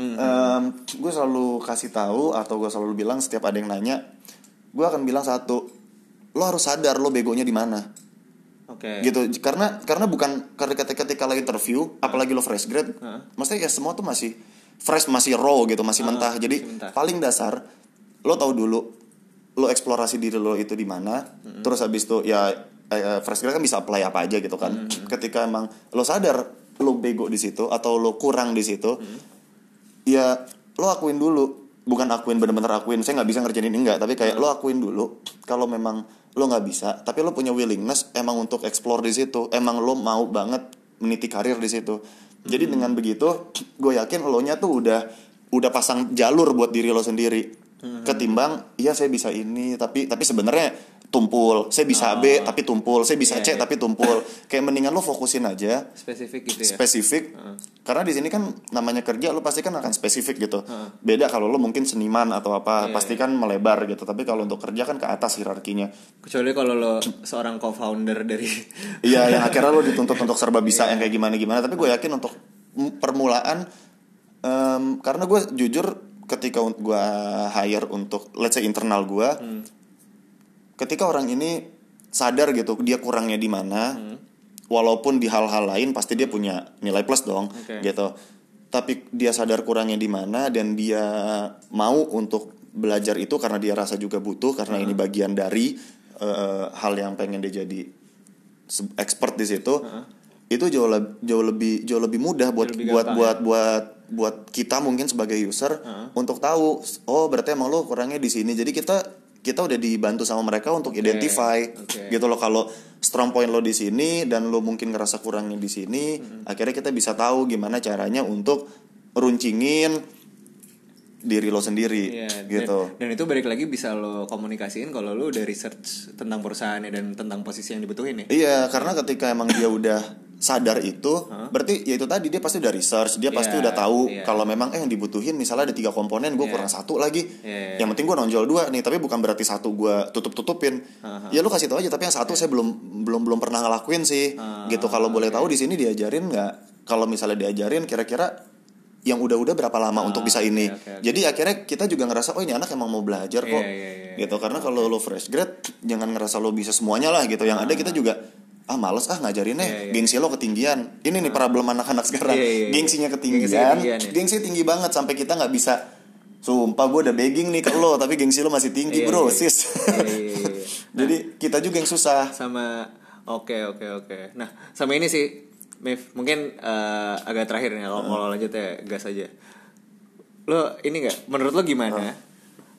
Gue selalu kasih tahu atau gue selalu bilang setiap ada yang nanya gue akan bilang satu lo harus sadar lo begonya di mana. Oke. Gitu karena karena bukan karena ketika ketika lo interview apalagi lo fresh grade Heeh. maksudnya ya semua tuh masih fresh masih raw gitu masih mentah. jadi masih mentah. paling dasar lo tahu dulu lo eksplorasi diri lo itu di mana terus habis itu ya eh, fresh grade kan bisa apply apa aja gitu kan. Ketika emang lo sadar lo bego di situ atau lo kurang di situ ya lo akuin dulu bukan akuin bener-bener akuin. Saya nggak bisa ngerjain ini enggak tapi kayak lo akuin dulu kalau memang lo nggak bisa tapi lo punya willingness emang untuk explore di situ. Emang lo mau banget meniti karir di situ. Jadi dengan begitu gue yakin lo nya tuh udah udah pasang jalur buat diri lo sendiri. Ketimbang iya saya bisa ini tapi tapi sebenarnya tumpul. Saya bisa B tapi tumpul. Saya bisa Iya, C iya. tapi tumpul. Kayak mendingan lo fokusin aja. Spesifik gitu ya? Spesifik. Karena di sini kan namanya kerja lo pasti kan akan spesifik gitu. Beda kalau lo mungkin seniman atau apa Iya, pasti kan melebar gitu. Tapi kalau untuk kerja kan ke atas hierarkinya. Kecuali kalau lo seorang co-founder dari iya yang akhirnya lo dituntut untuk serba bisa yang kayak gimana gimana tapi gue yakin untuk permulaan em, karena gue jujur ketika gue hire untuk let's say internal gue ketika orang ini sadar gitu dia kurangnya di mana walaupun di hal-hal lain pasti dia punya nilai plus dong Oke. gitu. Tapi dia sadar kurangnya di mana dan dia mau untuk belajar itu karena dia rasa juga butuh karena ini bagian dari eh, hal yang pengen dia jadi expert di situ itu jauh lebih jauh lebih jauh lebih mudah buat lebih buat gampang buat buat buat kita mungkin sebagai user untuk tahu oh berarti emang lo kurangnya di sini. Jadi kita kita udah dibantu sama mereka untuk identify oke. gitu loh kalau strong point lo di sini dan lo mungkin ngerasa kurangnya di sini akhirnya kita bisa tahu gimana caranya untuk runcingin diri lo sendiri dan- gitu Dan, itu balik lagi bisa lo komunikasiin kalau lo udah research tentang perusahaannya dan tentang posisi yang dibutuhin ya. Iya, karena ketika emang dia udah sadar itu, berarti ya itu tadi dia pasti udah research, dia pasti Iya, udah tahu iya. kalau memang eh yang dibutuhin misalnya ada tiga komponen, gue Iya. kurang satu lagi. Iya, iya. Yang penting gue nonjol dua nih, tapi bukan berarti satu gue tutup tutupin. Ya lu kasih tahu aja, tapi yang satu saya belum belum belum pernah ngelakuin sih. Ah, gitu kalau boleh tahu di sini diajarin nggak? Kalau misalnya diajarin, kira-kira yang udah-udah berapa lama untuk bisa ini. oke, oke. Jadi akhirnya kita juga ngerasa oh ini anak emang mau belajar kok. Iya, iya, iya, gitu karena kalau lo fresh grade jangan ngerasa lo bisa semuanya lah gitu. Yang ada kita juga ah males ah ngajarinnya Iya, iya. gengsi lo ketinggian. Ini nih problem anak-anak sekarang. Iya, iya, iya. Gengsinya ketinggian. Gengsi ketinggian, ya. Gengsi tinggi banget sampai kita nggak bisa Sumpah gue udah begging nih ke lo Tapi gengsi lo masih tinggi Iya, bro iya. sis Iya, iya, iya. Jadi kita juga yang susah sama oke oke oke nah sama ini sih Mif mungkin eh, agak terakhir nih kalau kalau lanjut ya gas aja lo ini nggak menurut lo gimana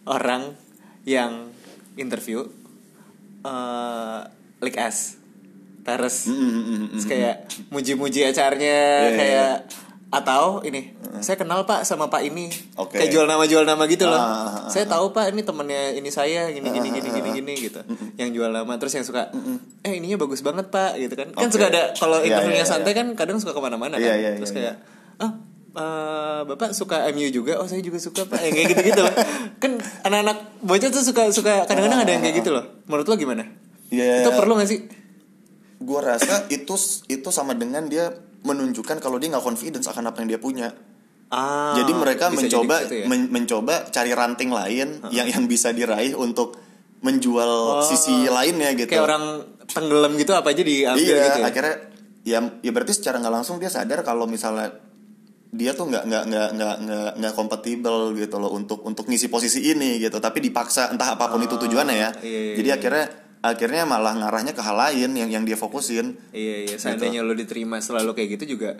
orang yang interview eh like as terus. Terus kayak muji-muji acaranya Iya, kayak atau ini saya kenal pak sama pak ini. Oke. kayak jual nama jual nama gitu loh. Ah, ah, ah, saya tahu pak ini temennya ini saya gini gini gini gini gini gitu. Yang jual nama terus yang suka eh ininya bagus banget pak gitu kan. Kan Oke. suka ada kalau Iya, interviewnya iya, santai kan kadang suka ke mana-mana Iya, kan. Iya, terus iya, kayak ah eh, bapak suka MU juga? Oh saya juga suka pak yang kayak gitu gitu loh kan anak-anak bocah tuh suka suka kadang-kadang ada yang kayak gitu loh. Menurut lo gimana? Iya. itu perlu gak sih Gue rasa itu itu sama dengan dia menunjukkan kalau dia nggak confidence akan apa yang dia punya ah Jadi mereka bisa jadi mencoba gitu ya? men- mencoba cari ranting lain yang yang bisa diraih untuk menjual sisi lainnya gitu. Oh. kayak orang tenggelam gitu apa aja diambil iya, gitu ya? akhirnya ya ya berarti secara nggak langsung dia sadar kalau misalnya dia tuh nggak nggak nggak nggak nggak nggak kompatibel gitu loh untuk untuk ngisi posisi ini gitu tapi dipaksa entah apa pun itu tujuannya ya iya, iya, jadi akhirnya akhirnya malah ngarahnya ke hal lain yang yang dia fokusin Iya iya Gitu. seandainya lo diterima selalu kayak gitu juga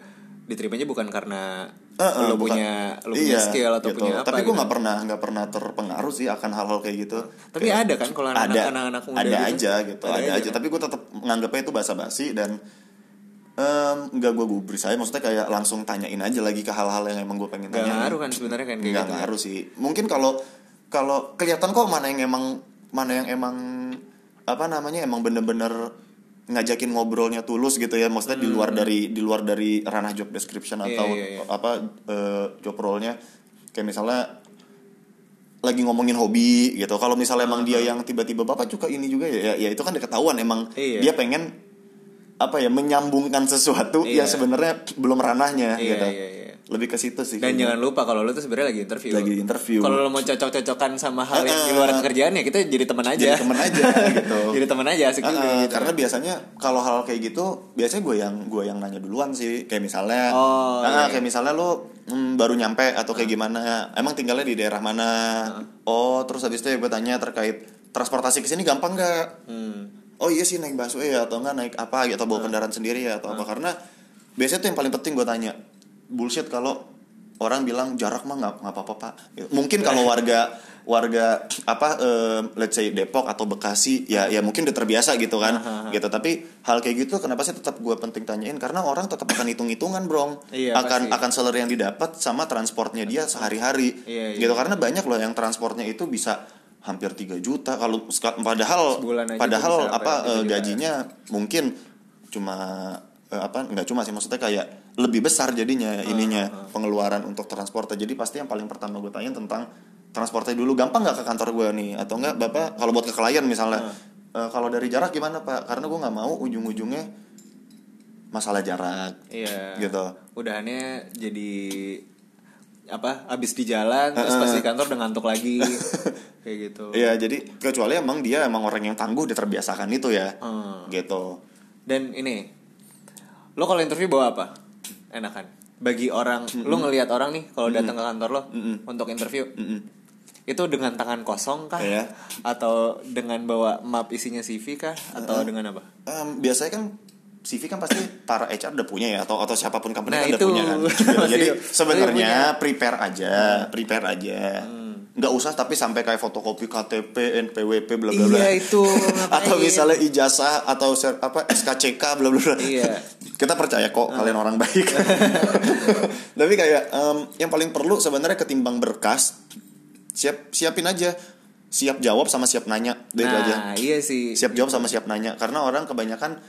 diterimanya bukan karena Eh, eh, lo bukan- punya lo punya iya, skill atau gitu. punya apa tapi gue gitu. nggak pernah nggak pernah terpengaruh sih akan hal-hal kayak gitu Tapi Kayak- ada kan kalau anak-anak- muda ada gitu? aja gitu Ada ada, aja aja, kan? tapi gue tetap menganggapnya itu basa-basi dan nggak gue gubris aja maksudnya kayak langsung tanyain aja lagi ke hal-hal yang emang gue pengen Gak tanya ngaruh kan sebenarnya kan kayak nggak gitu. ngaruh sih mungkin kalau kalau kelihatan kok mana yang emang mana yang emang apa namanya emang bener-bener ngajakin ngobrolnya tulus gitu ya maksudnya di luar dari di luar dari ranah job description Hmm. Iya, atau iya, iya. apa eh, job role-nya kayak misalnya lagi ngomongin hobi gitu kalau misalnya emang dia yang tiba-tiba bapak suka ini juga ya ya, ya itu kan ketahuan emang Iya. dia pengen apa ya menyambungkan sesuatu Iya. yang sebenarnya belum ranahnya Iya, gitu iya, iya. Lebih ke situ sih Dan kayaknya. jangan lupa kalau lo tuh sebenarnya lagi interview. Lagi interview. Kalau lo mau cocok-cocokan sama hal yang di luar kerjaan ya kita jadi teman aja. jadi temen aja gitu jadi teman aja asik juga gitu. karena biasanya kalau hal kayak gitu biasanya gue yang gue yang nanya duluan sih kayak misalnya Oh, ah, iya. kayak misalnya lo mm, baru nyampe atau kayak gimana emang tinggalnya di daerah mana oh terus habis itu ya gue tanya terkait transportasi ke sini gampang nggak Hmm. oh iya sih naik busway ya atau enggak naik apa gitu atau bawa kendaraan sendiri ya atau apa karena biasanya tuh yang paling penting gue tanya bullshit kalau orang bilang jarak mah nggak nggak apa-apa pak Gitu. mungkin kalau warga warga apa eh, let's say Depok atau Bekasi ya ya mungkin udah terbiasa gitu kan gitu tapi hal kayak gitu kenapa sih tetap gue penting tanyain karena orang tetap akan hitung hitungan brong Iya, akan pasti. akan salary yang didapat sama transportnya dia sehari-hari Iya, iya. gitu karena banyak loh yang transportnya itu bisa hampir 3 juta kalau padahal padahal apa sampai 3 juta. gajinya mungkin cuma eh, apa nggak cuma sih maksudnya kayak lebih besar jadinya Ah, ininya pengeluaran untuk transportnya jadi pasti yang paling pertama gue tanya tentang transportnya dulu gampang nggak ke kantor gue nih atau enggak bapak kalau buat ke klien misalnya Ah. eh, kalau dari jarak gimana pak karena gue nggak mau ujung-ujungnya masalah jarak Iya. gitu Udahannya jadi apa? Abis di jalan terus pas di kantor udah ngantuk lagi. kayak gitu. Iya jadi kecuali emang dia emang orang yang tangguh dia terbiasakan itu ya Hmm. gitu Dan ini lo kalau interview bawa apa? Enakan. Bagi orang, lo ngelihat orang nih kalau datang ke kantor lo untuk interview, Mm-mm. itu dengan tangan kosong kah? Iya. Atau dengan bawa map isinya CV kah? Atau dengan apa? Em, biasanya kan CV kan pasti para HR udah punya ya atau atau siapa pun company Nah, kan udah itu. punya kan. Jadi sebenarnya. Hmm. prepare aja, prepare aja. Nggak usah tapi sampai kayak fotokopi KTP, NPWP bla bla bla. Iya itu. atau misalnya ijazah atau ser- apa SKCK bla bla bla. Iya. Kita percaya kok kalian orang baik. Tapi kayak em, yang paling perlu sebenarnya ketimbang berkas siap siapin aja. Siap jawab sama siap nanya. Itu aja Nah, iya sih. siap jawab sama siap nanya karena orang kebanyakan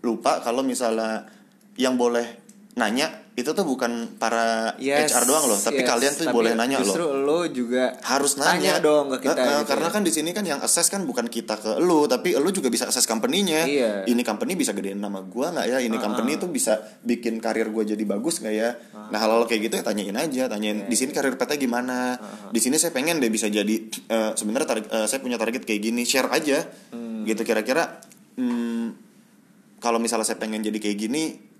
lupa kalau misalnya yang boleh nanya itu tuh bukan para Yes, HR doang loh tapi yes. kalian tuh Tapi boleh nanya justru loh lo juga harus tanya nanya dong ke kita. Eh, gitu karena ya. kan di sini kan yang assess kan bukan kita ke lu tapi lu juga bisa assess company-nya Iya. ini company bisa gedein nama gua nggak ya ini company tuh bisa bikin karir gua jadi bagus nggak ya nah hal-hal kayak gitu ya tanyain aja tanyain Iya, di sini karir petnya gimana di sini saya pengen deh bisa jadi eh, sebenarnya eh, saya punya target kayak gini share aja Hmm. gitu kira-kira hmm, kalau misalnya saya pengen jadi kayak gini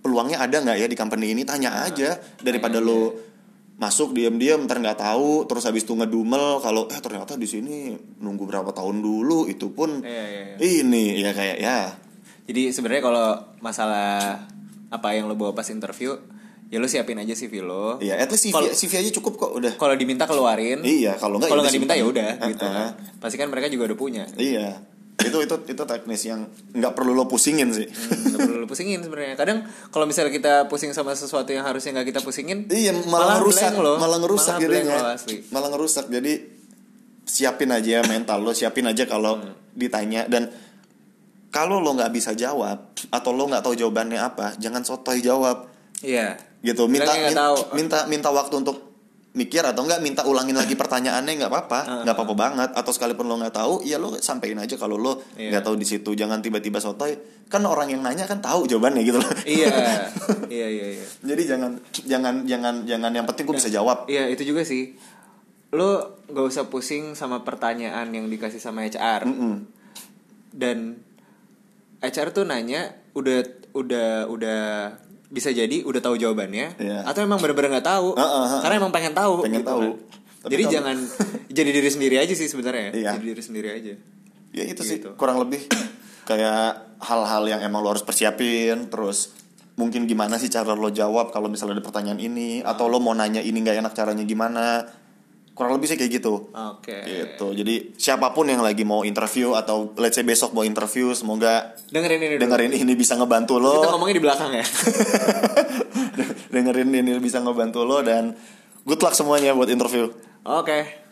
peluangnya ada nggak ya di company ini tanya aja daripada lo masuk diam-diam ntar nggak tahu terus habis itu ngedumel kalau eh ternyata di sini nunggu berapa tahun dulu itu pun Iya, iya, iya. ini ya kayak ya Jadi sebenarnya kalau masalah apa yang lo bawa pas interview, ya lo siapin aja CV lo. ya at least CV, Kalau- CV aja cukup kok udah Kalau diminta keluarin. iya kalau nggak Kalau ya nggak diminta ya udah gitu Eh, kan. eh. Pasti kan mereka juga udah punya. iya itu itu itu teknis yang nggak perlu lo pusingin sih Hmm, Nggak perlu lu pusingin sebenarnya. Kadang kalau misalnya kita pusing sama sesuatu yang harusnya nggak kita pusingin, Iya malah, ngerusak blank loh. malah ngerusak Malah loh, asli. malah ngerusak jadi siapin aja mental lo siapin aja kalau Hmm. ditanya dan kalau lo nggak bisa jawab atau lo nggak tahu jawabannya apa jangan sotoy jawab Iya. gitu minta Bilangnya nggak min- tahu. minta minta waktu untuk mikir atau enggak minta ulangin lagi pertanyaannya nggak apa-apa nggak apa-apa banget atau sekalipun lo nggak tahu ya lo sampein aja kalau lo Iya. nggak tahu di situ jangan tiba-tiba sotoy kan orang yang nanya kan tahu jawabannya gitu loh iya. Iya iya iya. jadi jangan jangan jangan jangan yang penting gue bisa jawab Iya itu juga sih. Lo gak usah pusing sama pertanyaan yang dikasih sama HR. Mm-mm. Dan HR tuh nanya udah udah udah bisa jadi udah tahu jawabannya Iya. atau emang bener-bener nggak tahu Ah, ah, ah. karena emang pengen tahu Pengen gitu tahu. kan. Jadi kalau- jangan jadi diri sendiri aja sih sebenarnya Iya. jadi diri sendiri aja ya itu sih Gitu. kurang lebih kayak hal-hal yang emang lo harus persiapin terus mungkin gimana sih cara lo jawab kalau misalnya ada pertanyaan ini atau lo mau nanya ini nggak enak caranya gimana kurang lebih sih kayak gitu. Oke. Gitu. Jadi siapa pun yang lagi mau interview atau let's say besok mau interview semoga dengerin ini dulu. dengerin ini bisa ngebantu lo. Kita ngomongnya di belakang ya. Dengerin ini bisa ngebantu lo dan good luck semuanya buat interview. Oke